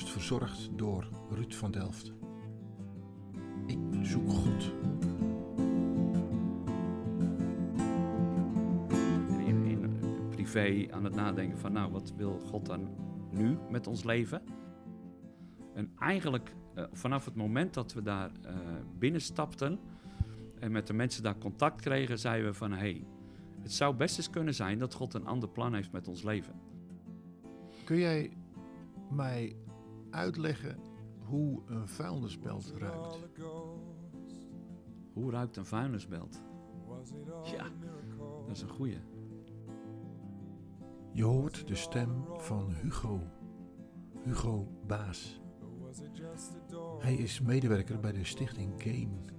podcast verzorgd door Ruud van Delft. Ik zoek God. in, in privé aan het nadenken van, nou, wat wil God dan nu met ons leven? En eigenlijk eh, vanaf het moment dat we daar eh, binnenstapten en met de mensen daar contact kregen, zeiden we van, hé, hey, het zou best eens kunnen zijn dat God een ander plan heeft met ons leven. Kun jij mij uitleggen hoe een vuilnisbelt ruikt? Hoe ruikt een vuilnisbelt? Ja, dat is een goeie. Je hoort de stem van Hugo. Hugo Baas. Hij is medewerker bij de stichting GAIN,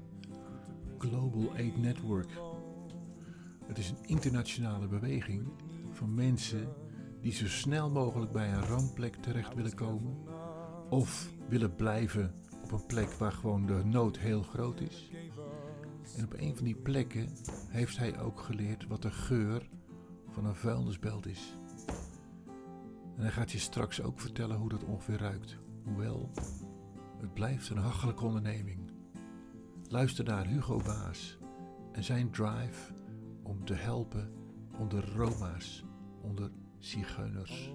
Global Aid Network. Het is een internationale beweging van mensen die zo snel mogelijk bij een rampplek terecht willen komen of willen blijven op een plek waar gewoon de nood heel groot is. En op een van die plekken heeft hij ook geleerd wat de geur van een vuilnisbelt is. En hij gaat je straks ook vertellen hoe dat ongeveer ruikt. Hoewel, het blijft een hachelijke onderneming. Luister naar Hugo Baas en zijn drive om te helpen onder Roma's, onder zigeuners.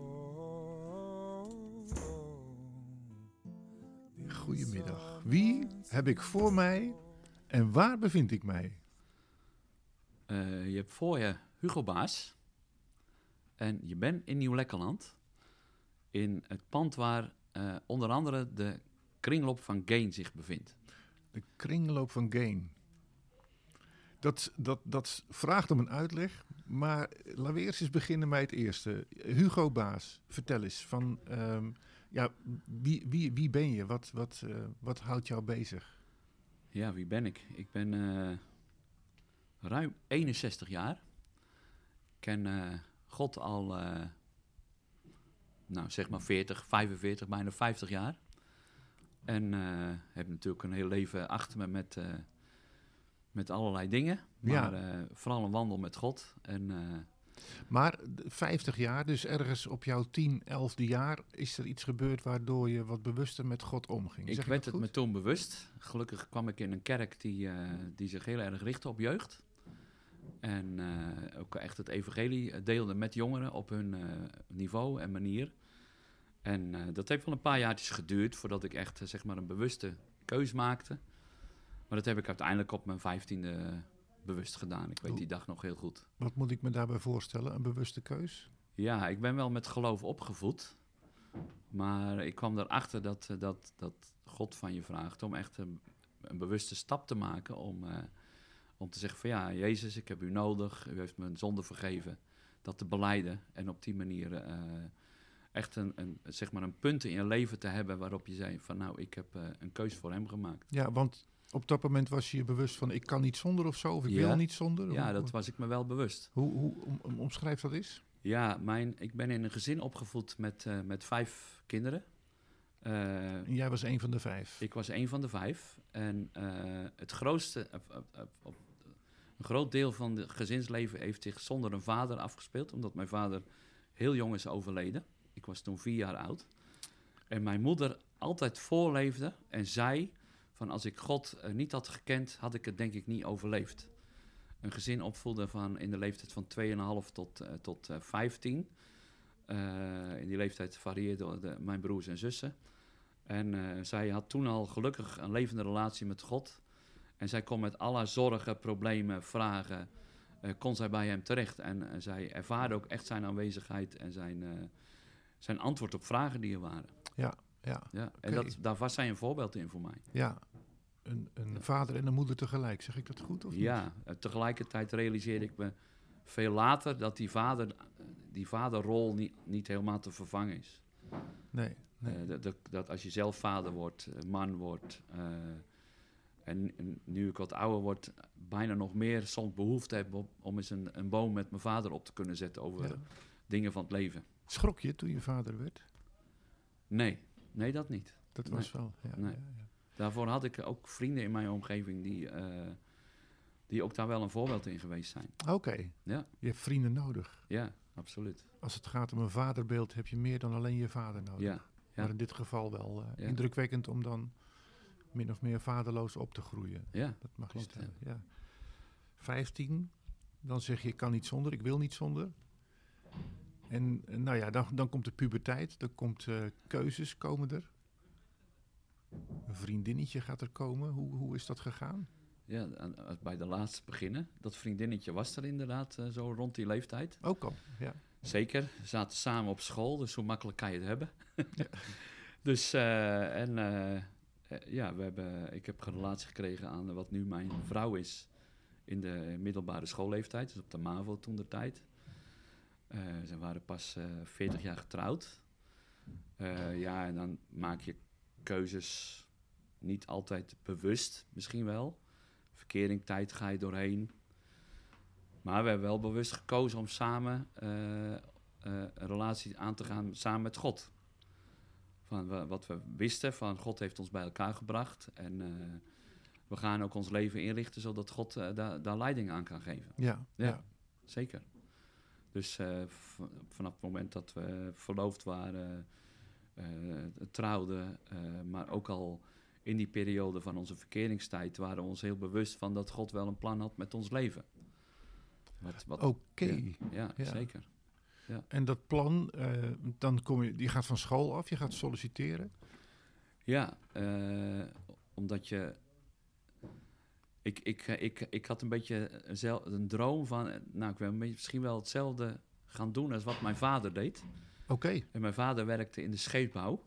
Goedemiddag. Wie heb ik voor mij en waar bevind ik mij? Uh, je hebt voor je Hugo Baas en je bent in Nieuw-Lekkerland in het pand waar uh, onder andere de kringloop van Gain zich bevindt. De kringloop van Gain. Dat, dat, dat vraagt om een uitleg, maar laten we eerst eens beginnen bij het eerste. Hugo Baas, vertel eens van, um, ja, wie, wie, wie ben je? Wat, wat, uh, wat houdt jou bezig? Ja, wie ben ik? Ik ben uh, ruim 61 jaar. Ik ken uh, God al, nou zeg maar 40, 45, bijna 50 jaar. En heb natuurlijk een heel leven achter me met met allerlei dingen. Maar ja. vooral een wandel met God. En, maar 50 jaar, dus ergens op jouw 10, 11e jaar, is er iets gebeurd waardoor je wat bewuster met God omging. Ik werd het me toen bewust. Gelukkig kwam ik in een kerk die, uh, die zich heel erg richtte op jeugd. En ook echt het evangelie deelde met jongeren op hun niveau en manier. En dat heeft wel een paar jaartjes geduurd voordat ik echt zeg maar een bewuste keus maakte. Maar dat heb ik uiteindelijk op mijn vijftiende bewust gedaan. Ik weet die dag nog heel goed. Wat moet ik me daarbij voorstellen? Een bewuste keus? Ja, ik ben wel met geloof opgevoed. Maar ik kwam erachter dat, dat, dat God van je vraagt om echt een, een bewuste stap te maken. Om, uh, om te zeggen van ja, Jezus, ik heb u nodig. U heeft me een zonde vergeven. Dat te beleiden en op die manier uh, echt een, een, zeg maar een punt in je leven te hebben waarop je zei van nou, ik heb uh, een keus voor hem gemaakt. Ja, want op dat moment was je je bewust van ik kan niet zonder of zo, of ik ja. wil niet zonder? Ja, dat was ik me wel bewust. Hoe, hoe om, omschrijf dat eens? Ja, mijn, ik ben in een gezin opgevoed met, uh, met vijf kinderen. Uh, en jij was een van de vijf? Ik was een van de vijf. En uh, het grootste, een groot deel van het gezinsleven heeft zich zonder een vader afgespeeld, omdat mijn vader heel jong is overleden. Ik was toen vier jaar oud. En mijn moeder altijd voorleefde en zei van als ik God uh, niet had gekend, had ik het denk ik niet overleefd. Een gezin opvoeden van in de leeftijd van 2,5 tot, uh, tot uh, 15. in die leeftijd varieerden de, mijn broers en zussen. En zij had toen al gelukkig een levende relatie met God. En zij kon met alle zorgen, problemen, vragen, kon zij bij hem terecht. En zij ervaarde ook echt zijn aanwezigheid en zijn, zijn antwoord op vragen die er waren. Ja, ja, ja. En dat, daar was zij een voorbeeld in voor mij. Ja, een, een vader en een moeder tegelijk. Zeg ik dat goed of Ja, niet? tegelijkertijd realiseerde ik me veel later dat die, vader, die vaderrol niet, niet helemaal te vervangen is. Nee, nee. Uh, dat, dat, als je zelf vader wordt, man wordt... Uh, en, en, nu ik wat ouder word, bijna nog meer soms behoefte heb om, om eens een, een, boom met mijn vader op te kunnen zetten over ja. dingen van het leven. Schrok je toen je vader werd? Nee, nee dat niet. Dat was nee. wel, ja, nee. ja, ja. Daarvoor had ik ook vrienden in mijn omgeving die, uh, die ook daar wel een voorbeeld in geweest zijn. Oké. Okay. Ja. Je hebt vrienden nodig. Ja, absoluut. Als het gaat om een vaderbeeld heb je meer dan alleen je vader nodig. Ja, Maar in dit geval wel eh, indrukwekkend om dan min of meer vaderloos op te groeien. Ja, Dat mag je stellen. Ja. 15, dan zeg je ik kan niet zonder, ik wil niet zonder. En nou ja, dan, dan komt de puberteit, dan komt eh, keuzes komen er. Een vriendinnetje gaat er komen. Hoe, hoe is dat gegaan? ja bij de laatste beginnen. Dat vriendinnetje was er inderdaad eh, zo rond die leeftijd. Ook al, ja. Zeker. We zaten samen op school, dus hoe makkelijk kan je het hebben? dus, eh, en ja, we hebben, ik heb een relatie gekregen aan wat nu mijn vrouw is in de middelbare schoolleeftijd, dus op de MAVO toen de tijd. Eh, ze waren pas eh 40 jaar getrouwd. Eh, ja, en dan maak je keuzes niet altijd bewust, misschien wel. Verkeringtijd ga je doorheen. Maar we hebben wel bewust gekozen om samen eh, eh, een relatie aan te gaan samen met God. Van wa- wat we wisten, van God heeft ons bij elkaar gebracht. En eh, we gaan ook ons leven inrichten zodat God eh, daar, daar leiding aan kan geven. Ja, Ja. ja. Zeker. Dus eh, vanaf het moment dat we verloofd waren, eh, trouwden, eh, maar ook al in die periode van onze verkeringstijd, waren we ons heel bewust van dat God wel een plan had met ons leven. Oké. Ja, ja, Ja. zeker. En dat plan, dan kom je, je gaat van school af, je gaat solliciteren. Ja, omdat je. Ik, ik, eh, ik, ik had een beetje een, zel- een droom van. eh, Nou, ik wil misschien wel hetzelfde gaan doen als wat mijn vader deed. Oké, En mijn vader werkte in de scheepbouw.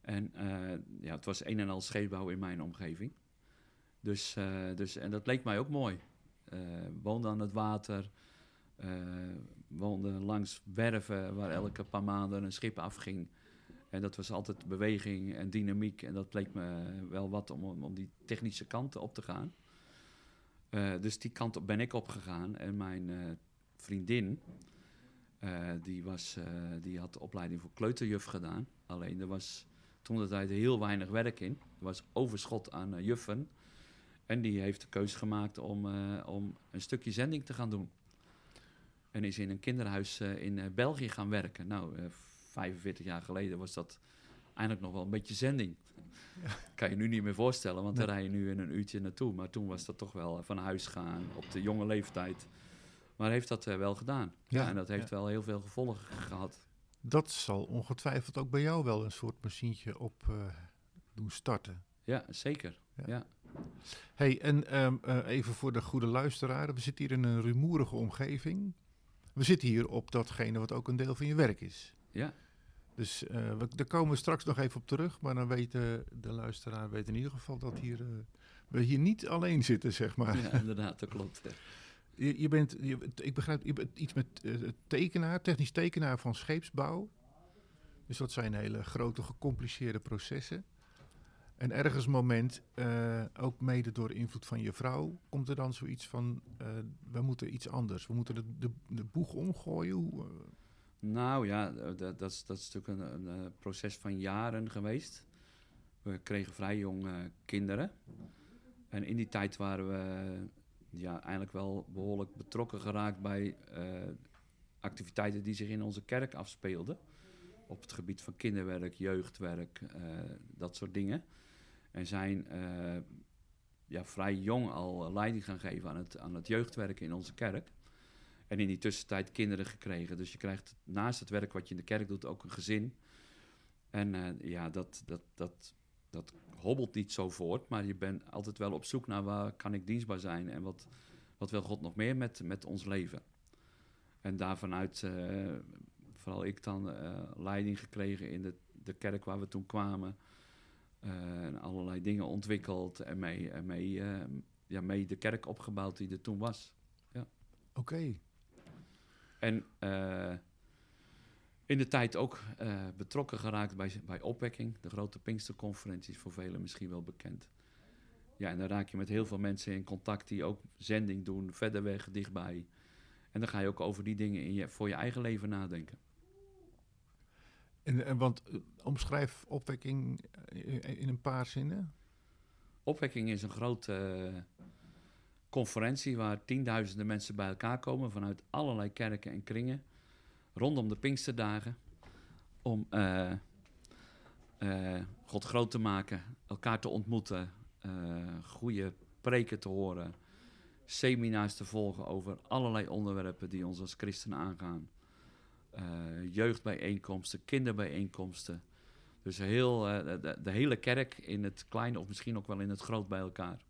En eh, ja, het was een en al scheepbouw in mijn omgeving. Dus, eh, dus, en dat leek mij ook mooi. Eh woonde aan het water. eh, woonde langs werven waar elke paar maanden een schip afging. En dat was altijd beweging en dynamiek. En dat leek me wel wat om, om, die technische kanten op te gaan. Eh, dus die kant ben ik opgegaan. En mijn eh, vriendin, eh, die, was, die had de opleiding voor kleuterjuf gedaan. Alleen er was toen de tijd heel weinig werk in. Er was overschot aan juffen. En die heeft de keuze gemaakt om, om een stukje zending te gaan doen. En is in een kinderhuis in België gaan werken. Nou, 45 jaar geleden was dat eigenlijk nog wel een beetje zending. Kan je nu niet meer voorstellen, want daar rij je nu in een uurtje naartoe. Maar toen was dat toch wel van huis gaan op de jonge leeftijd. Maar heeft dat eh, wel gedaan. Ja, Ja, en dat heeft ja. wel heel veel gevolgen gehad. dat zal ongetwijfeld ook bij jou wel een soort machientje op eh, doen starten. Ja, zeker. Ja. Ja. hey, en ehm, eh, even voor de goede luisteraar. We zitten hier in een rumoerige omgeving. We zitten hier op datgene wat ook een deel van je werk is. Ja. Dus eh, we, daar komen we straks nog even op terug. Maar dan weet de, de luisteraar weet in ieder geval dat hier, eh, we hier niet alleen zitten, zeg maar. ja, inderdaad, dat klopt. Je, je bent, je, ik begrijp, je bent iets met eh, tekenaar, technisch tekenaar van scheepsbouw. Dus dat zijn hele grote, gecompliceerde processen. En ergens moment, ook mede door invloed van je vrouw, komt er dan zoiets van: we moeten iets anders. We moeten de, de, de boeg omgooien. Hoe, Nou ja, eh, dat, dat, is, dat is natuurlijk een, een, eh, proces van jaren geweest. We kregen vrij jong kinderen. En in die tijd waren we ja, eigenlijk wel behoorlijk betrokken geraakt bij eh, activiteiten die zich in onze kerk afspeelden. Op het gebied van kinderwerk, jeugdwerk, dat soort dingen. En zijn ja, vrij jong al leiding gaan geven aan het, aan het jeugdwerk in onze kerk. En in die tussentijd kinderen gekregen. Dus je krijgt naast het werk wat je in de kerk doet ook een gezin. En eh, ja, dat, dat, dat, dat hobbelt niet zo voort. Maar je bent altijd wel op zoek naar waar kan ik dienstbaar zijn. En wat, wat wil God nog meer met, met ons leven. En daarvanuit, eh vooral ik dan, eh, leiding gekregen in de, de kerk waar we toen kwamen. En allerlei dingen ontwikkeld en mee, en mee, ja, mee de kerk opgebouwd die er toen was. Oké, En eh, in de tijd ook eh, betrokken geraakt bij, bij opwekking. De grote Pinksterconferentie is voor velen misschien wel bekend. Ja, en dan raak je met heel veel mensen in contact die ook zending doen, verder weg, dichtbij. En dan ga je ook over die dingen in je, voor je eigen leven nadenken. en, en want eh, omschrijf opwekking in een paar zinnen. Opwekking is een grote conferentie waar tienduizenden mensen bij elkaar komen vanuit allerlei kerken en kringen rondom de Pinksterdagen om, eh, eh, God groot te maken, elkaar te ontmoeten, eh, goede preken te horen, seminars te volgen over allerlei onderwerpen die ons als christenen aangaan. Jeugdbijeenkomsten, kinderbijeenkomsten. Dus heel, de, de hele kerk in het klein of misschien ook wel in het groot bij elkaar.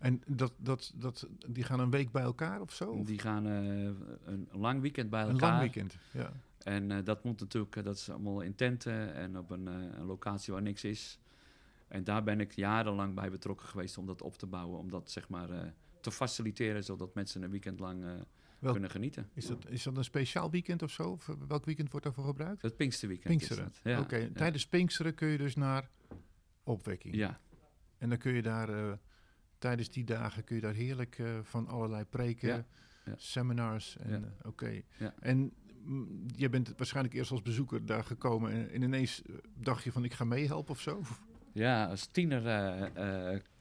En dat, dat, dat, die gaan een week bij elkaar of zo? Of Die gaan eh, een lang weekend bij een elkaar. lang weekend, ja. En eh, dat moet natuurlijk, eh, dat is allemaal in tenten en op een, een locatie waar niks is. En daar ben ik jarenlang bij betrokken geweest om dat op te bouwen, om dat zeg maar te faciliteren, zodat mensen een weekend lang Welk- kunnen genieten. Is dat, is dat een speciaal weekend of zo? Of welk weekend wordt daarvoor gebruikt? Het Pinksterweekend Pinksteren. Ja, Oké, ja. tijdens Pinksteren kun je dus naar opwekking. Ja, En dan kun je daar, tijdens die dagen kun je daar heerlijk eh, van allerlei preken, Ja, ja. seminars. En, Ja. eh, Oké. En mm, je bent waarschijnlijk eerst als bezoeker daar gekomen en, en ineens eh, dacht je van ik ga meehelpen of zo? ja als tiener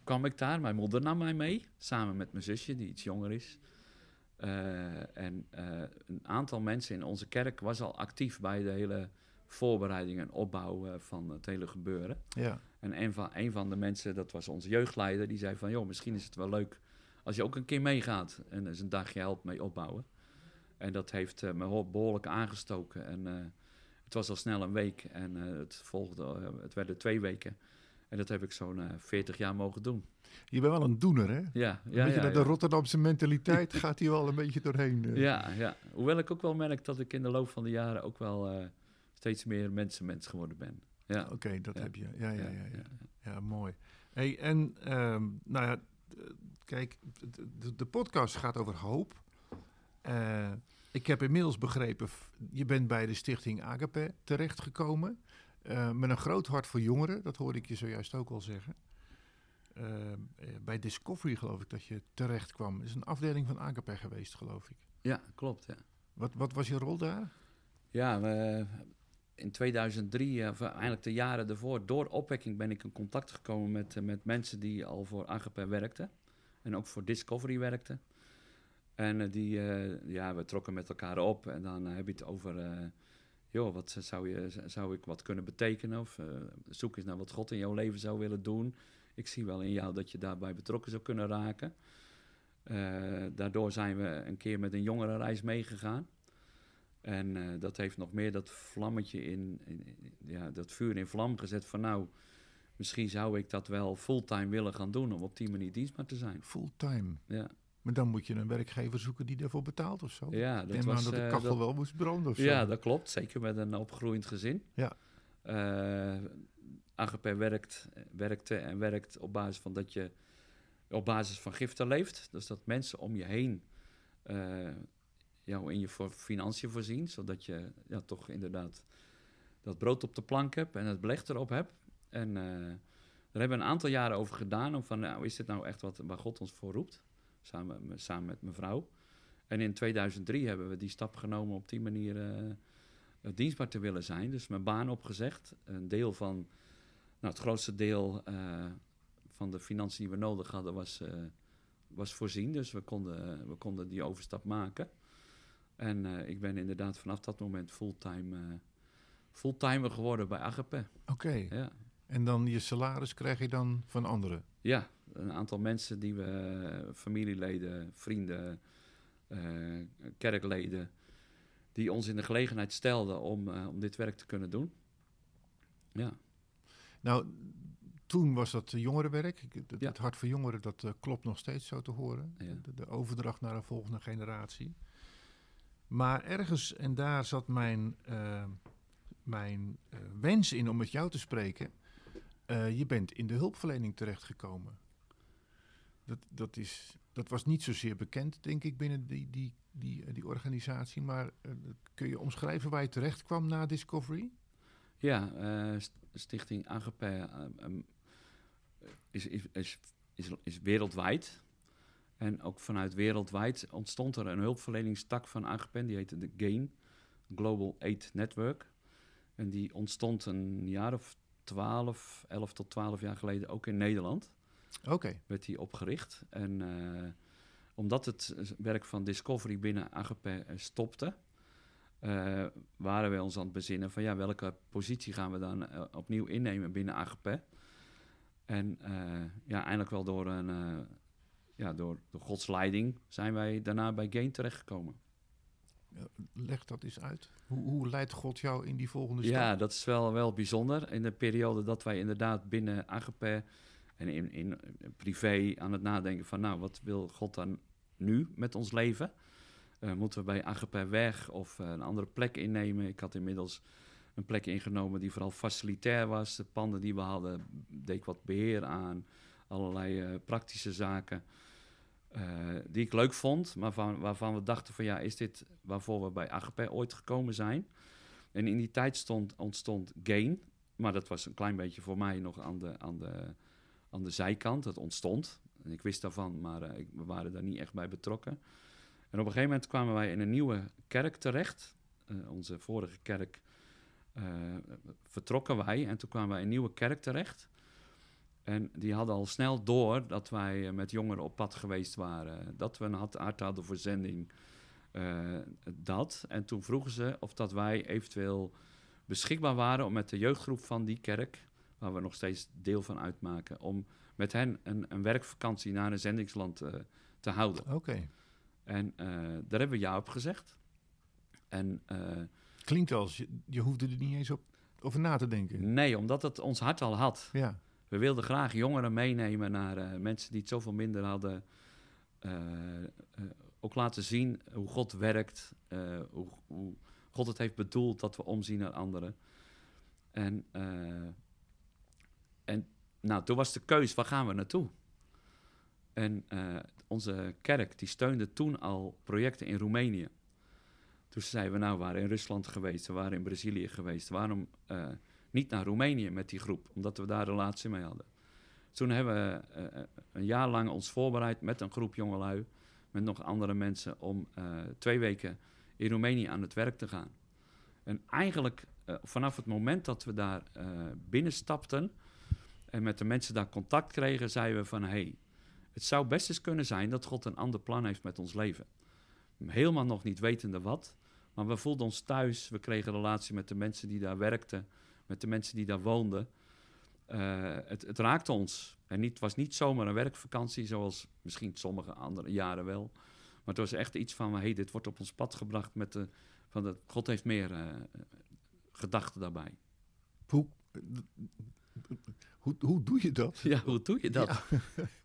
kwam ik daar. Mijn moeder nam mij mee, samen met mijn zusje, die iets jonger is. En een aantal mensen in onze kerk was al actief bij de hele voorbereiding en opbouw van het hele gebeuren. Ja. En een van, een van de mensen, dat was onze jeugdleider, die zei van... joh, misschien is het wel leuk als je ook een keer meegaat en eens een dagje helpt mee opbouwen. En dat heeft eh, me ho- behoorlijk aangestoken. En eh, het was al snel een week en eh, het, volgde, het werden twee weken. En dat heb ik zo'n eh 40 jaar mogen doen. Je bent wel een doener, hè? Ja, ja, ja, dat de ja. Rotterdamse mentaliteit gaat hier wel een beetje doorheen. ja, ja. Hoewel ik ook wel merk dat ik in de loop van de jaren ook wel steeds meer mensenmens geworden ben. Ja, Oké, dat Ja. heb je. Ja, ja, ja. ja, ja, mooi. Hey, en ehm, nou ja, kijk, de, de podcast gaat over hoop. Eh, ik heb inmiddels begrepen, je bent bij de stichting Agape terechtgekomen. eh, met een groot hart voor jongeren, dat hoorde ik je zojuist ook al zeggen. Eh, bij Discovery geloof ik dat je terecht kwam. Het is een afdeling van Agape geweest, geloof ik. ja klopt. Ja. Wat, wat was je rol daar? Ja, we, in 2003, eh, of eigenlijk de jaren ervoor, door opwekking ben ik in contact gekomen met, eh, met mensen die al voor Agape werkten. En ook voor Discovery werkten. En eh, die, eh, ja, we trokken met elkaar op en dan eh, heb je het over, eh, joh, wat zou, je, zou ik wat kunnen betekenen? Of eh, zoek eens naar wat God in jouw leven zou willen doen. Ik zie wel in jou dat je daarbij betrokken zou kunnen raken. Eh, daardoor zijn we een keer met een jongerenreis meegegaan. En eh, dat heeft nog meer dat vlammetje in, in- in- ja, dat vuur in vlam gezet van nou, misschien zou ik dat wel fulltime willen gaan doen om op die manier dienstbaar te zijn. Fulltime. Ja, Maar dan moet je een werkgever zoeken die daarvoor betaalt of zo. ja dat neem was... aan dat de eh, kachel dat- wel moest branden of zo. ja, dat klopt. Zeker met een opgroeiend gezin. Ja. Agape werkt, werkte en werkt op basis van dat je op basis van giften leeft. Dus dat mensen om je heen jou in je voor financiën voorzien, zodat je ja, toch inderdaad dat brood op de plank hebt en het beleg erop hebt. En eh, daar hebben we een aantal jaren over gedaan, om van, nou, is dit nou echt wat waar God ons voor roept? Samen, samen met mijn vrouw. En in 2003 hebben we die stap genomen op die manier eh, dienstbaar te willen zijn. Dus mijn baan opgezegd. Een deel van, nou, het grootste deel van de financiën die we nodig hadden was, was voorzien. Dus we konden, we konden die overstap maken. En eh, ik ben inderdaad vanaf dat moment fulltime, eh fulltimer geworden bij Agape. Oké. Ja. En dan je salaris krijg je dan van anderen. Ja, een aantal mensen die we, eh, familieleden, vrienden, kerkleden, die ons in de gelegenheid stelden om, om dit werk te kunnen doen. Ja, Nou, toen was dat jongerenwerk. Het, Ja. hart voor jongeren, dat klopt nog steeds zo te horen. Ja. De, de overdracht naar een volgende generatie. Maar ergens, en daar zat mijn, eh, mijn eh, wens in om met jou te spreken. Eh, je bent in de hulpverlening terechtgekomen. Dat, dat, is, dat was niet zozeer bekend, denk ik, binnen die, die, die, die organisatie. Maar kun je omschrijven waar je terecht kwam na Discovery? ja st- Stichting is, is, is, is, is wereldwijd. En ook vanuit wereldwijd ontstond er een hulpverleningstak van Agape, die heette de GAIN, Global Aid Network. En die ontstond een jaar of 12, 11 tot 12 jaar geleden ook in Nederland. Oké, werd die opgericht. En eh, omdat het werk van Discovery binnen Agape eh, stopte, eh, waren we ons aan het bezinnen van ja, welke positie gaan we dan opnieuw innemen binnen AGP. En ja, eindelijk wel door, een, ja, door, door Gods leiding zijn wij daarna bij Gain terechtgekomen. Leg dat eens uit. Hoe, hoe leidt God jou in die volgende stap? Ja, dat is wel, wel bijzonder. In de periode dat wij inderdaad binnen AGP en in, in privé aan het nadenken van... nou, wat wil God dan nu met ons leven? Eh, moeten we bij AGP weg of eh, een andere plek innemen? Ik had inmiddels een plek ingenomen die vooral facilitair was. De panden die we hadden, deed ik wat beheer aan. Allerlei eh, praktische zaken eh, die ik leuk vond, maar van, waarvan we dachten van ja, is dit waarvoor we bij AGP ooit gekomen zijn? En in die tijd stond, ontstond Gain, maar dat was een klein beetje voor mij nog aan de, aan de, aan de zijkant. Het ontstond. Ik wist daarvan, maar eh, we waren daar niet echt bij betrokken. En op een gegeven moment kwamen wij in een nieuwe kerk terecht. Eh, onze vorige kerk vertrokken wij en toen kwamen wij in een nieuwe kerk terecht. En die hadden al snel door dat wij eh, met jongeren op pad geweest waren. Dat we een hart hart hadden voor zending. eh, dat. En toen vroegen ze of dat wij eventueel beschikbaar waren om met de jeugdgroep van die kerk, waar we nog steeds deel van uitmaken, om met hen een, een werkvakantie naar een zendingsland eh, te houden. Oké. En daar hebben we ja op gezegd. En Klinkt als je, je hoefde er niet eens op, over na te denken. nee, omdat het ons hart al had. Ja. We wilden graag jongeren meenemen naar eh, mensen die het zoveel minder hadden. Eh, eh, ook laten zien hoe God werkt, hoe, hoe God het heeft bedoeld dat we omzien naar anderen. En, en nou, toen was de keus, waar gaan we naartoe? En onze kerk die steunde toen al projecten in Roemenië. Toen zeiden we, nou, we waren in Rusland geweest, we waren in Brazilië geweest. Waarom niet naar Roemenië met die groep? Omdat we daar relatie mee hadden. Toen hebben we eh, een jaar lang ons voorbereid met een groep jongelui, met nog andere mensen, om eh, twee weken in Roemenië aan het werk te gaan. En eigenlijk eh, vanaf het moment dat we daar eh, binnenstapten en met de mensen daar contact kregen, zeiden we van hé, hey, het zou best eens kunnen zijn dat God een ander plan heeft met ons leven. Helemaal nog niet wetende wat, maar we voelden ons thuis. We kregen relatie met de mensen die daar werkten, met de mensen die daar woonden. Eh, het, het raakte ons. En niet, het was niet zomaar een werkvakantie, zoals misschien sommige andere jaren wel. Maar het was echt iets van, hey, dit wordt op ons pad gebracht met de, van de, God heeft meer eh, gedachten daarbij. Hoe, hoe, hoe doe je dat? Ja, hoe doe je dat?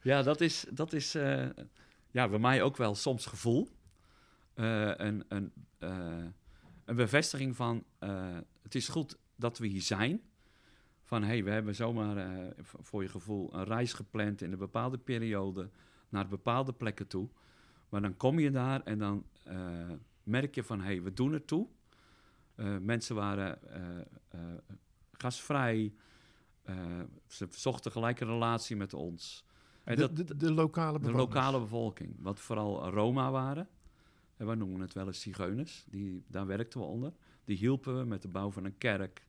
Ja, dat is, dat is eh, ja, bij mij ook wel soms gevoel. Een, een, een bevestiging van, het is goed dat we hier zijn. Van, hé, hey, we hebben zomaar eh, voor je gevoel een reis gepland in een bepaalde periode naar bepaalde plekken toe. Maar dan kom je daar en dan eh, merk je van, hé, hey, we doen het toe. Eh, mensen waren gastvrij. Ze zochten gelijk een relatie met ons. En De, dat, de, de lokale de lokale bevolking, wat vooral Roma waren. En wij noemen het wel eens zigeuners. Die, daar werkten we onder. Die hielpen we met de bouw van een kerk.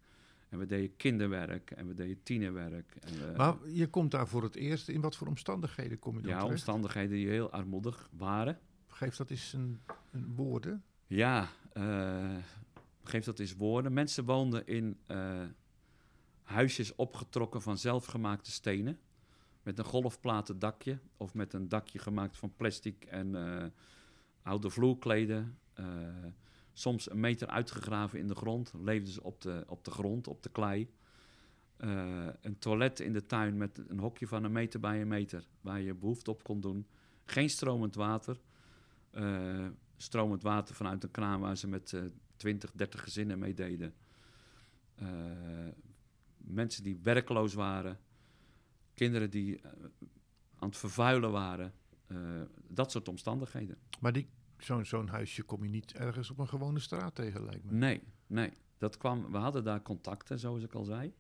En we deden kinderwerk en we deden tienerwerk. En we, Maar je komt daar voor het eerst. In wat voor omstandigheden kom je dan ja, terecht? omstandigheden die heel armoedig waren. Geef dat eens een, een woorden. Ja, eh, geef dat eens woorden. Mensen woonden in eh, huisjes opgetrokken van zelfgemaakte stenen. Met een golfplaten dakje. Of met een dakje gemaakt van plastic en eh, oude vloerkleden. Soms een meter uitgegraven in de grond. Leefden ze op de, op de grond, op de klei. Eh, een toilet in de tuin met een hokje van een meter bij een meter. Waar je behoefte op kon doen. Geen stromend water. Eh, stromend water vanuit een kraan waar ze met eh 20, 30 gezinnen mee deden. Eh, mensen die werkloos waren. Kinderen die aan het vervuilen waren. Dat soort omstandigheden. Maar die, zo'n, zo'n huisje kom je niet ergens op een gewone straat tegen, lijkt me. Nee, nee. Dat kwam, we hadden daar contacten, zoals ik al zei.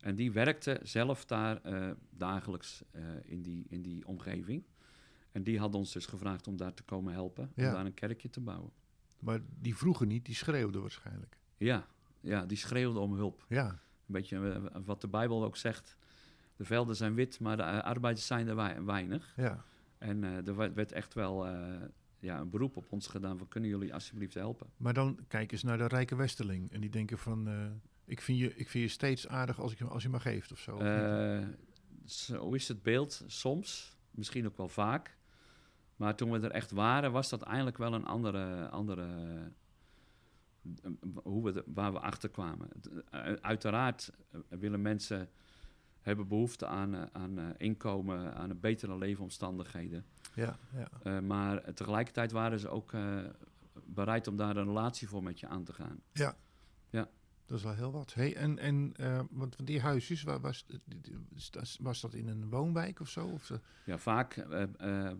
En die werkten zelf daar eh, dagelijks eh, in, die, in die omgeving. En die hadden ons dus gevraagd om daar te komen helpen. Ja. Om daar een kerkje te bouwen. Maar die vroegen niet, die schreeuwden waarschijnlijk. Ja, ja die schreeuwden om hulp. Ja, Een beetje eh, wat de Bijbel ook zegt. De velden zijn wit, maar de arbeiders zijn er wei- weinig. ja. En er werd- echt wel ja, een beroep op ons gedaan van kunnen jullie alsjeblieft helpen. Maar dan kijk eens naar de rijke westerling. En die denken van, eh, ik, vind je, ik vind je steeds aardig als, ik, als je me geeft of zo. Eh, zo is het beeld soms, misschien ook wel vaak. Maar toen we er echt waren, was dat eigenlijk wel een andere, andere eh, hoe we de- waar we achter kwamen. Uiteraard willen mensen hebben behoefte aan, eh, aan eh, inkomen, aan een betere leefomstandigheden. ja, ja. Eh, maar tegelijkertijd waren ze ook bereid om daar een relatie voor met je aan te gaan. Dat is wel heel wat. Hey, en en eh, want van die huisjes, waar was, was- dat in een woonwijk of zo? Of, Ja, vaak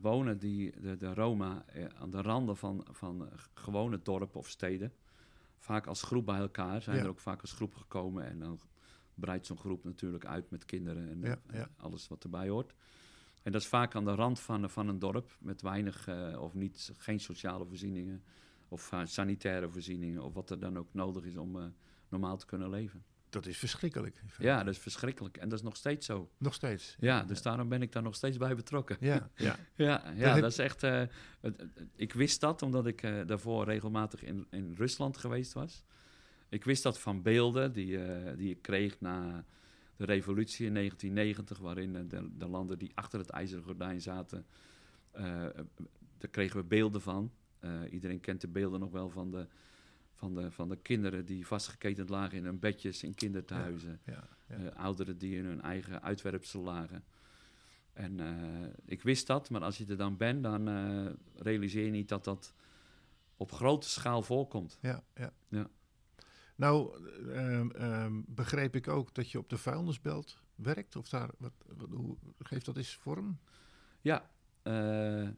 wonen die, de, de Roma aan de randen van, van gewone dorpen of steden. Vaak als groep bij elkaar. Zijn Ja. er ook vaak als groep gekomen. En dan breidt zo'n groep natuurlijk uit met kinderen en Ja, eh, ja. alles wat erbij hoort. En dat is vaak aan de rand van, van een dorp met weinig eh, of niet, geen sociale voorzieningen. Of eh, sanitaire voorzieningen. Of wat er dan ook nodig is om normaal te kunnen leven. dat is verschrikkelijk. Ja, dat is verschrikkelijk. En dat is nog steeds zo. Nog steeds. Ja, dus daarom ben ik daar nog steeds bij betrokken. Ja, ja. Ja, ja dat is echt. het- het- ik wist dat omdat ik daarvoor regelmatig in, in Rusland geweest was. Ik wist dat van beelden die, eh, die ik kreeg na de revolutie in 1990, waarin eh, de, de landen die achter het ijzeren gordijn zaten, eh, daar kregen we beelden van. Iedereen kent de beelden nog wel van de, van, de, van de kinderen die vastgeketend lagen in hun bedjes in kinderthuizen. ja, ja. Ouderen die in hun eigen uitwerpsel lagen. En ik wist dat, maar als je er dan bent, dan realiseer je niet dat dat op grote schaal voorkomt. Ja, ja. Nou, ehm, ehm, begreep ik ook dat je op de vuilnisbelt werkt? Of daar, wat, wat, hoe, geeft dat eens vorm? Ja, eh,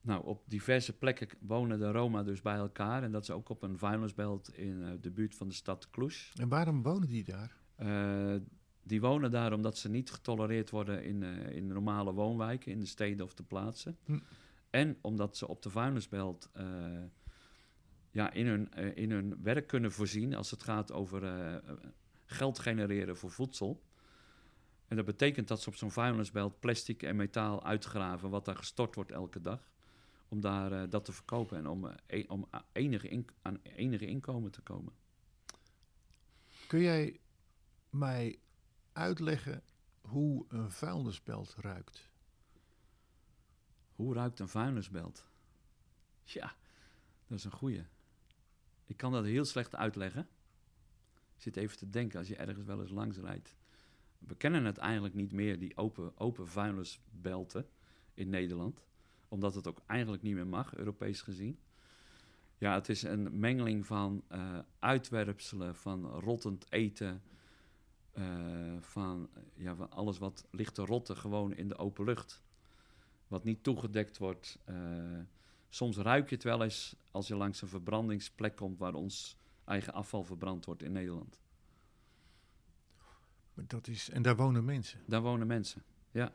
nou, op diverse plekken wonen de Roma dus bij elkaar. En dat is ook op een vuilnisbelt in eh, de buurt van de stad Cluj. En waarom wonen die daar? Eh, die wonen daar omdat ze niet getolereerd worden in, in normale woonwijken, in de steden of de plaatsen. Hm. En omdat ze op de vuilnisbelt ja, in, hun, eh, in hun werk kunnen voorzien als het gaat over eh, geld genereren voor voedsel. En dat betekent dat ze op zo'n vuilnisbelt plastic en metaal uitgraven, wat daar gestort wordt elke dag. Om daar eh, dat te verkopen en om, e- om enige in- aan enige inkomen te komen. Kun jij mij uitleggen hoe een vuilnisbelt ruikt? Hoe ruikt een vuilnisbelt? Ja, dat is een goeie. Ik kan dat heel slecht uitleggen. Ik zit even te denken als je ergens wel eens langs rijdt. We kennen het eigenlijk niet meer, die open, open vuilnisbelten in Nederland. Omdat het ook eigenlijk niet meer mag, Europees gezien. Ja, het is een mengeling van eh, uitwerpselen, van rottend eten, eh, van, ja, van alles wat ligt te rotten gewoon in de open lucht wat niet toegedekt wordt. Eh, soms ruik je het wel eens als je langs een verbrandingsplek komt waar ons eigen afval verbrand wordt in Nederland. Maar Dat is, en daar wonen mensen. Daar wonen mensen, ja.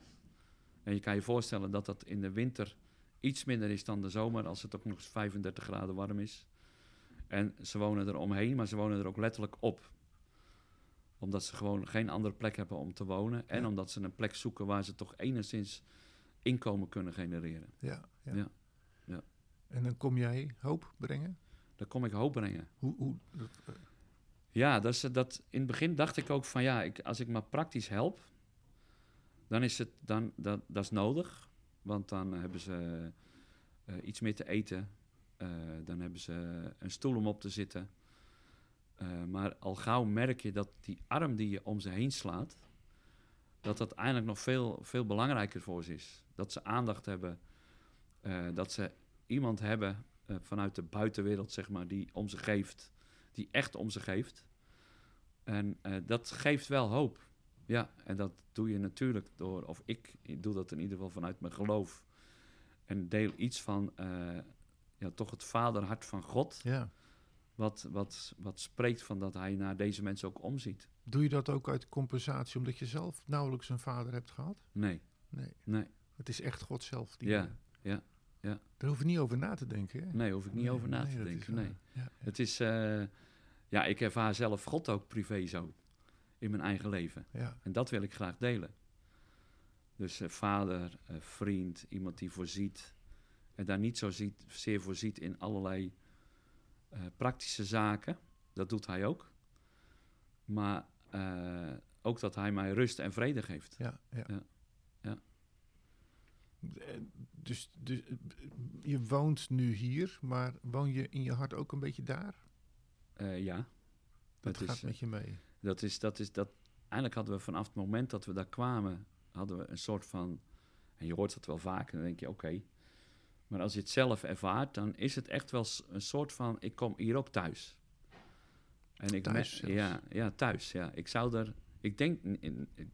En je kan je voorstellen dat dat in de winter iets minder is dan de zomer, als het ook nog eens 35 graden warm is. En ze wonen er omheen, maar ze wonen er ook letterlijk op. Omdat ze gewoon geen andere plek hebben om te wonen. En Ja. omdat ze een plek zoeken waar ze toch enigszins inkomen kunnen genereren. Ja, ja. Ja, ja. En dan kom jij hoop brengen? Daar kom ik hoop brengen. Hoe, hoe, dat, eh, Ja, dat is, dat, in het begin dacht ik ook van ja, ik, als ik maar praktisch help, dan is het dan, dat, dat is nodig. Want dan hebben ze eh, iets meer te eten. Eh, dan hebben ze een stoel om op te zitten. Maar al gauw merk je dat die arm die je om ze heen slaat, dat dat eigenlijk nog veel, veel belangrijker voor ze is. Dat ze aandacht hebben, dat ze iemand hebben eh, vanuit de buitenwereld, zeg maar, die om ze geeft, die echt om ze geeft. En eh, dat geeft wel hoop. Ja, en dat doe je natuurlijk door, of ik doe dat in ieder geval vanuit mijn geloof. En deel iets van, eh, ja, toch het vaderhart van God, ja. wat, wat, wat spreekt van dat hij naar deze mensen ook omziet. Doe je dat ook uit compensatie omdat je zelf nauwelijks een vader hebt gehad? Nee, Nee, nee, het is echt God zelf. Die, Ja, ja, ja. Daar hoef je niet over na te denken. Hè? nee, hoef ik niet Nee, over na nee, te denken. Nee. Ja. Het is, eh, ja, ik ervaar zelf God ook privé zo, in mijn eigen leven. ja. En dat wil ik graag delen. Dus eh, vader, eh, vriend, iemand die voorziet, en daar niet zo ziet, zeer voor ziet in allerlei praktische zaken. Dat doet hij ook. Maar ook dat hij mij rust en vrede geeft. Ja, ja. Ja, ja. Dus, dus je woont nu hier, maar woon je in je hart ook een beetje daar? Eh, ja. Dat, Dat gaat is, met je mee. Dat is, dat is, dat, eigenlijk hadden we vanaf het moment dat we daar kwamen, hadden we een soort van, en je hoort dat wel vaak, en dan denk je, oké. Maar als je het zelf ervaart, dan is het echt wel een soort van, ik kom hier ook thuis. En ik Thuis me- ja, ja, thuis, ja. Ik zou er, ik denk, in, in- ik,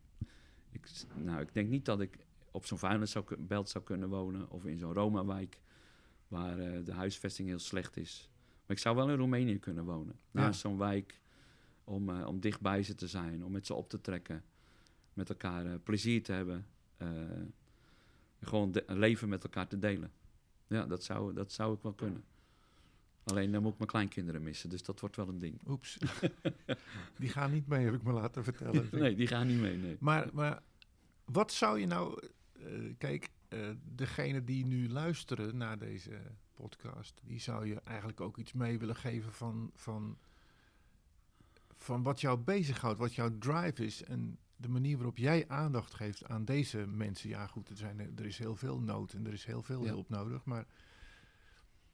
ik, nou, ik denk niet dat ik op zo'n vuilnisbelt zou kunnen wonen, of in zo'n Roma-wijk, waar eh, de huisvesting heel slecht is. Maar ik zou wel in Roemenië kunnen wonen, naast zo'n wijk om, eh, om dichtbij ze te zijn, om met ze op te trekken, met elkaar eh, plezier te hebben, gewoon een leven met elkaar te delen. Ja, dat zou, dat zou ik wel kunnen. Alleen dan moet ik mijn kleinkinderen missen, dus dat wordt wel een ding. Oeps. Die gaan niet mee, heb ik me laten vertellen. Nee, die gaan niet mee, nee. Maar, maar wat zou je nou... eh, kijk, eh degene die nu luisteren naar deze podcast... die zou je eigenlijk ook iets mee willen geven van... van van wat jou bezighoudt, wat jouw drive is en de manier waarop jij aandacht geeft aan deze mensen. Ja, goed, er, zijn, er is heel veel nood en er is heel veel Ja. hulp nodig. Maar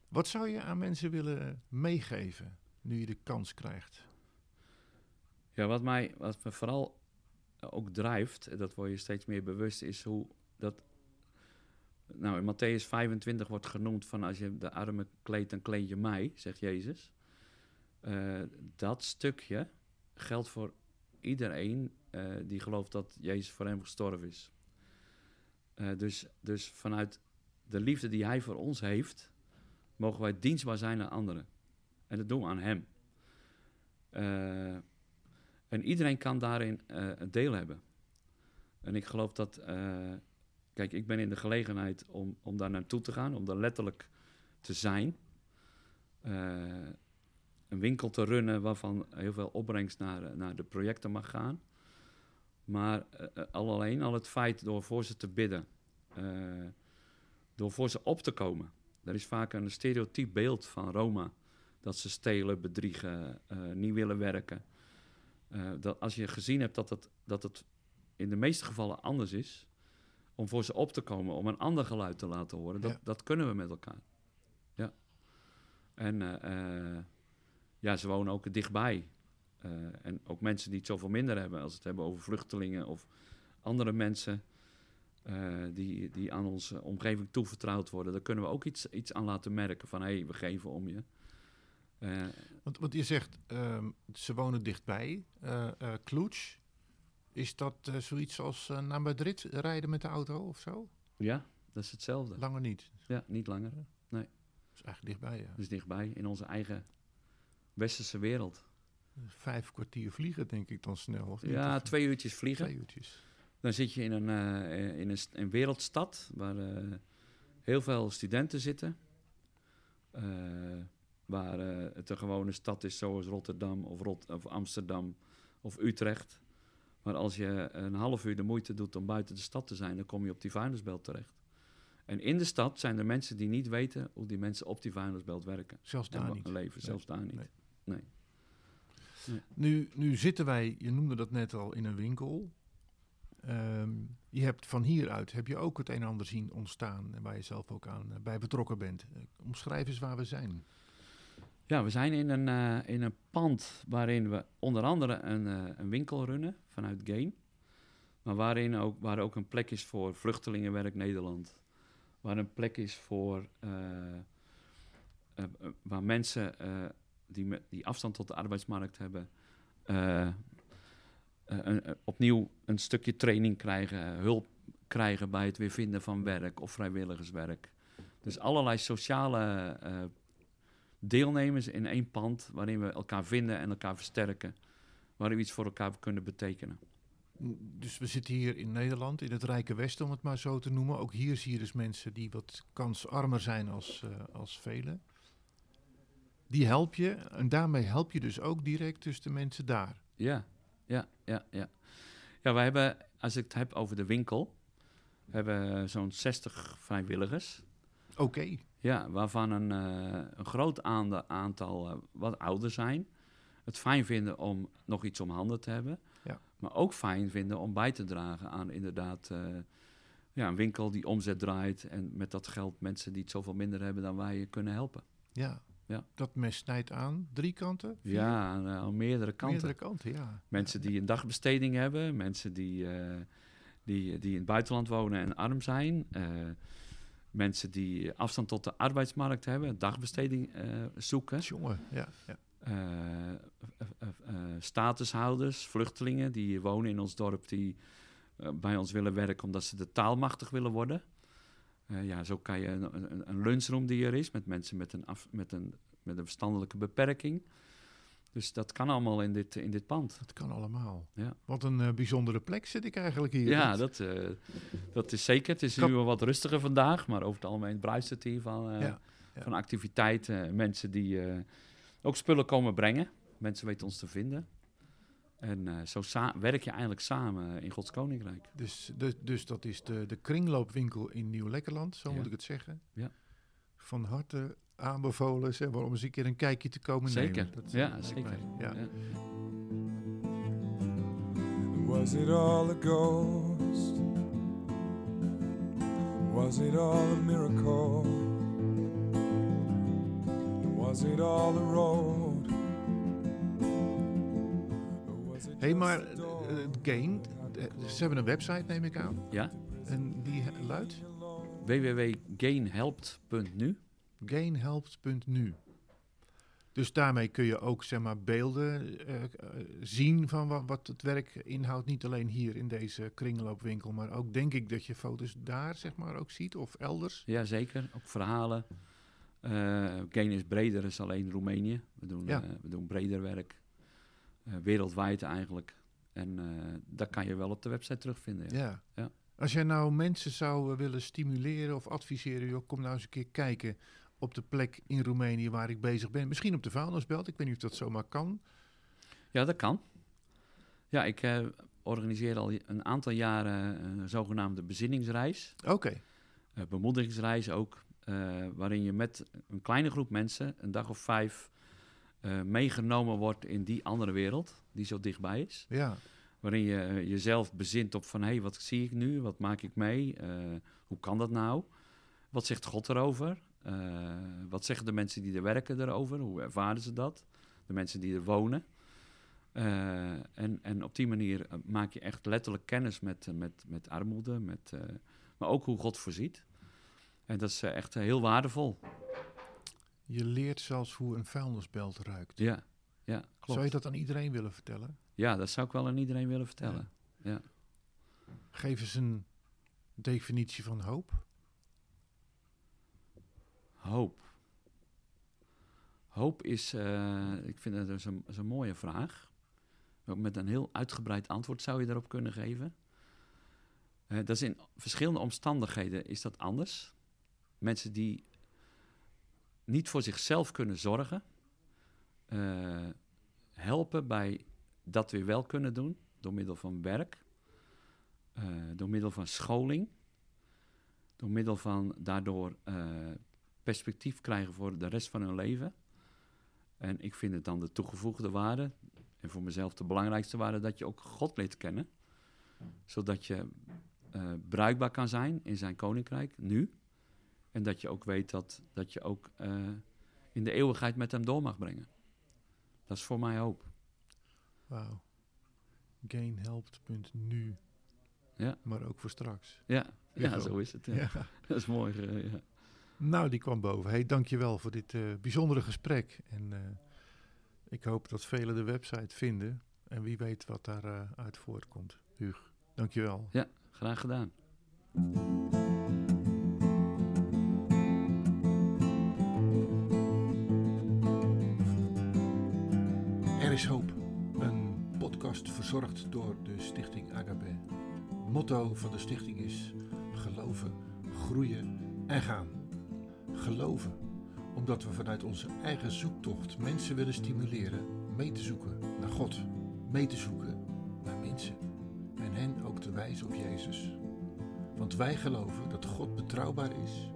wat zou je aan mensen willen meegeven nu je de kans krijgt? Ja, wat mij wat me vooral ook drijft, en dat word je steeds meer bewust, is hoe dat. Nou, in Matthäus 25 wordt genoemd van als je de armen kleedt, dan kleed je mij, zegt Jezus. Eh, dat stukje geldt voor iedereen eh, die gelooft dat Jezus voor hem gestorven is. Eh, dus, dus vanuit de liefde die hij voor ons heeft, mogen wij dienstbaar zijn aan anderen. En dat doen we aan hem. En iedereen kan daarin een deel hebben. En ik geloof dat. Kijk, ik ben in de gelegenheid om, om daar naartoe te gaan, om daar letterlijk te zijn. Eh, een winkel te runnen waarvan heel veel opbrengst naar, eh, naar de projecten mag gaan. Maar eh, eh, al alleen al het feit door voor ze te bidden, door voor ze op te komen. Er is vaak een stereotyp beeld van Roma. Dat ze stelen, bedriegen, niet willen werken. Dat als je gezien hebt dat dat het in de meeste gevallen anders is, om voor ze op te komen, om een ander geluid te laten horen, dat, Ja. dat kunnen we met elkaar. Ja. En eh, eh, ja, ze wonen ook dichtbij. Eh, en ook mensen die het zoveel minder hebben, als we het hebben over vluchtelingen of andere mensen die, die aan onze omgeving toevertrouwd worden, daar kunnen we ook iets, iets aan laten merken van hé, hey, we geven om je. Want, want je zegt, ehm, ze wonen dichtbij. eh Cluj, is dat eh, zoiets als eh, naar Madrid rijden met de auto of zo? ja, dat is hetzelfde. Langer niet. Ja, niet langer. Dat is eigenlijk dichtbij, ja. Dus dichtbij, in onze eigen westerse wereld. Vijf kwartier vliegen, denk ik dan snel. Of niet? Ja, twee uurtjes vliegen. twee uurtjes. Dan zit je in een, eh, in een, st- een wereldstad waar heel veel studenten zitten. Waar het een gewone stad is zoals Rotterdam of, Rot of Amsterdam of Utrecht. Maar als je een half uur de moeite doet om buiten de stad te zijn, dan kom je op die vuilnisbelt terecht. En in de stad zijn er mensen die niet weten hoe die mensen op die vuilnisbelt werken. Zelfs daar niet. leven, zelfs daar niet. nee. Nee. Nu, nu zitten wij, je noemde dat net al, in een winkel. Ehm, je hebt van hieruit heb je ook het een en ander zien ontstaan waar je zelf ook aan eh, bij betrokken bent. Eh, omschrijf eens waar we zijn. Ja, we zijn in een, eh, in een pand waarin we onder andere een, eh, een winkel runnen vanuit Gain. Maar waarin ook, waar ook een plek is voor Vluchtelingenwerk Nederland. Waar een plek is voor eh, waar mensen die, die afstand tot de arbeidsmarkt hebben, opnieuw een stukje training krijgen, hulp krijgen bij het weer vinden van werk of vrijwilligerswerk. Dus allerlei sociale deelnemers in één pand waarin we elkaar vinden en elkaar versterken. Waarin we iets voor elkaar kunnen betekenen. Dus we zitten hier in Nederland, in het Rijke Westen, om het maar zo te noemen. Ook hier zie je dus mensen die wat kansarmer zijn als, eh, als velen. Die help je en daarmee help je dus ook direct dus de mensen daar. Ja, ja, ja, ja. Ja, wij hebben, als ik het heb over de winkel, hebben zo'n 60 vrijwilligers. Oké. Ja, waarvan een, eh, een groot aantal eh, wat ouder zijn. Het fijn vinden om nog iets om handen te hebben. Ja. Maar ook fijn vinden om bij te dragen aan inderdaad eh, ja, een winkel die omzet draait. En met dat geld mensen die het zoveel minder hebben dan wij kunnen helpen. Ja. Ja. Dat mes snijdt aan. Drie kanten? Vier? Ja, aan, aan meerdere kanten. Meerdere kanten, ja. Mensen die een dagbesteding hebben, mensen die, die, die in het buitenland wonen en arm zijn. Mensen die afstand tot de arbeidsmarkt hebben, dagbesteding eh, zoeken. Jongen, ja. ja. eh, eh, statushouders, vluchtelingen die wonen in ons dorp, die bij ons willen werken omdat ze de taalmachtig willen worden. Ja, zo kan je een, een, een lunchroom die er is met mensen met een, af, met een, met een verstandelijke beperking. Dus dat kan allemaal in dit, in dit pand. Dat kan allemaal. Ja. Wat een eh, bijzondere plek zit ik eigenlijk hier. Ja, Dat- dat, eh, dat is zeker. Het is nu wel wat rustiger vandaag, maar over het algemeen bruist het hier van, eh, Ja, ja. van activiteiten. Mensen die ook spullen komen brengen. Mensen weten ons te vinden. En zo werk je eigenlijk samen in Gods Koninkrijk. Dus, dus, dus dat is de, de kringloopwinkel in Nieuw-Lekkerland, zo moet ik het zeggen. Ja. Van harte aanbevolen, zeg maar, om eens een keer een kijkje te komen Zeker. nemen. Dat, Ja, zeker. mij, Ja. Ja. Was it all a ghost? Was it all a miracle? Was it all a road? Or was it Hé, just maar a door? eh, het Gain, eh, ze hebben een website, neem ik aan. Ja? En die luidt www.gainhelpt.nu. gainhelpt.nu. Dus daarmee kun je ook zeg maar, beelden eh, eh, zien van wat, wat het werk inhoudt. Niet alleen hier in deze kringloopwinkel, maar ook denk ik dat je foto's daar zeg maar, ook ziet of elders. Ja, zeker. Ook verhalen. Eh Gain is breder is alleen Roemenië. We doen, Ja. we doen breder werk. Wereldwijd eigenlijk. En dat kan je wel op de website terugvinden. Ja. Ja. Ja. Als jij nou mensen zou willen stimuleren of adviseren, joh, kom nou eens een keer kijken op de plek in Roemenië waar ik bezig ben. Misschien op de vuilnisbelt, ik weet niet of dat zomaar kan. Ja, dat kan. Ja, ik eh, organiseer al een aantal jaren een zogenaamde bezinningsreis. Oké, Eh, bemoedigingsreis ook. eh, waarin je met een kleine groep mensen, een dag of vijf, meegenomen wordt in die andere wereld, die zo dichtbij is. ja. Waarin je jezelf bezint op van, hé, hey, wat zie ik nu? Wat maak ik mee? Hoe kan dat nou? Wat zegt God erover? Eh, wat zeggen de mensen die er werken erover? Hoe ervaren ze dat? De mensen die er wonen. Eh, en, en op die manier eh, maak je echt letterlijk kennis met, met, met armoede, met, maar ook hoe God voorziet. En dat is echt heel waardevol. Je leert zelfs hoe een vuilnisbelt ruikt. Ja, ja klopt. Zou je dat aan iedereen willen vertellen? Ja, dat zou ik wel aan iedereen willen vertellen. Geef eens een definitie van hoop. Hoop. Hoop is, eh, ik vind dus een, is een mooie vraag. Ook met een heel uitgebreid antwoord zou je daarop kunnen geven. Eh, dat is in verschillende omstandigheden is dat anders. Mensen die niet voor zichzelf kunnen zorgen, eh, helpen bij dat weer wel kunnen doen door middel van werk, door middel van scholing, door middel van daardoor perspectief krijgen voor de rest van hun leven. En ik vind het dan de toegevoegde waarde, en voor mezelf de belangrijkste waarde, dat je ook God leert kennen. Zodat je eh, bruikbaar kan zijn in zijn koninkrijk, nu. En dat je ook weet dat, dat je ook eh, in de eeuwigheid met hem door mag brengen. Dat is voor mij hoop. Wauw. Gainhelpt.nu. Ja. Maar ook voor straks. Ja, ja zo is het. Ja. Ja. Dat is mooi. eh, ja. Nou, die kwam boven. Hey, dankjewel voor dit eh, bijzondere gesprek. En eh, ik hoop dat velen de website vinden. En wie weet wat daaruit uit voortkomt. Huug, dankjewel. Graag gedaan. Er is hoop. Een podcast verzorgd door de Stichting Agape. Motto van de stichting is geloven, groeien en gaan. Geloven, omdat we vanuit onze eigen zoektocht mensen willen stimuleren mee te zoeken naar God, mee te zoeken naar mensen en hen ook te wijzen op Jezus. Want wij geloven dat God betrouwbaar is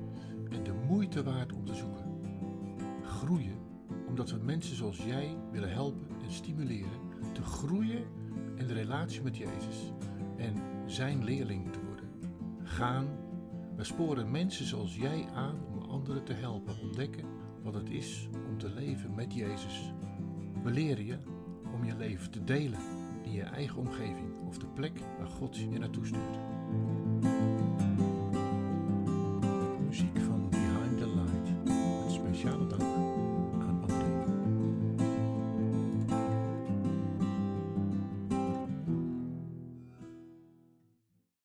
en de moeite waard om te zoeken. Groeien omdat we mensen zoals jij willen helpen en stimuleren te groeien in de relatie met Jezus en zijn leerling te worden. Gaan, we sporen mensen zoals jij aan anderen te helpen ontdekken wat het is om te leven met Jezus. We leren je om je leven te delen in je eigen omgeving of de plek waar God je naartoe stuurt.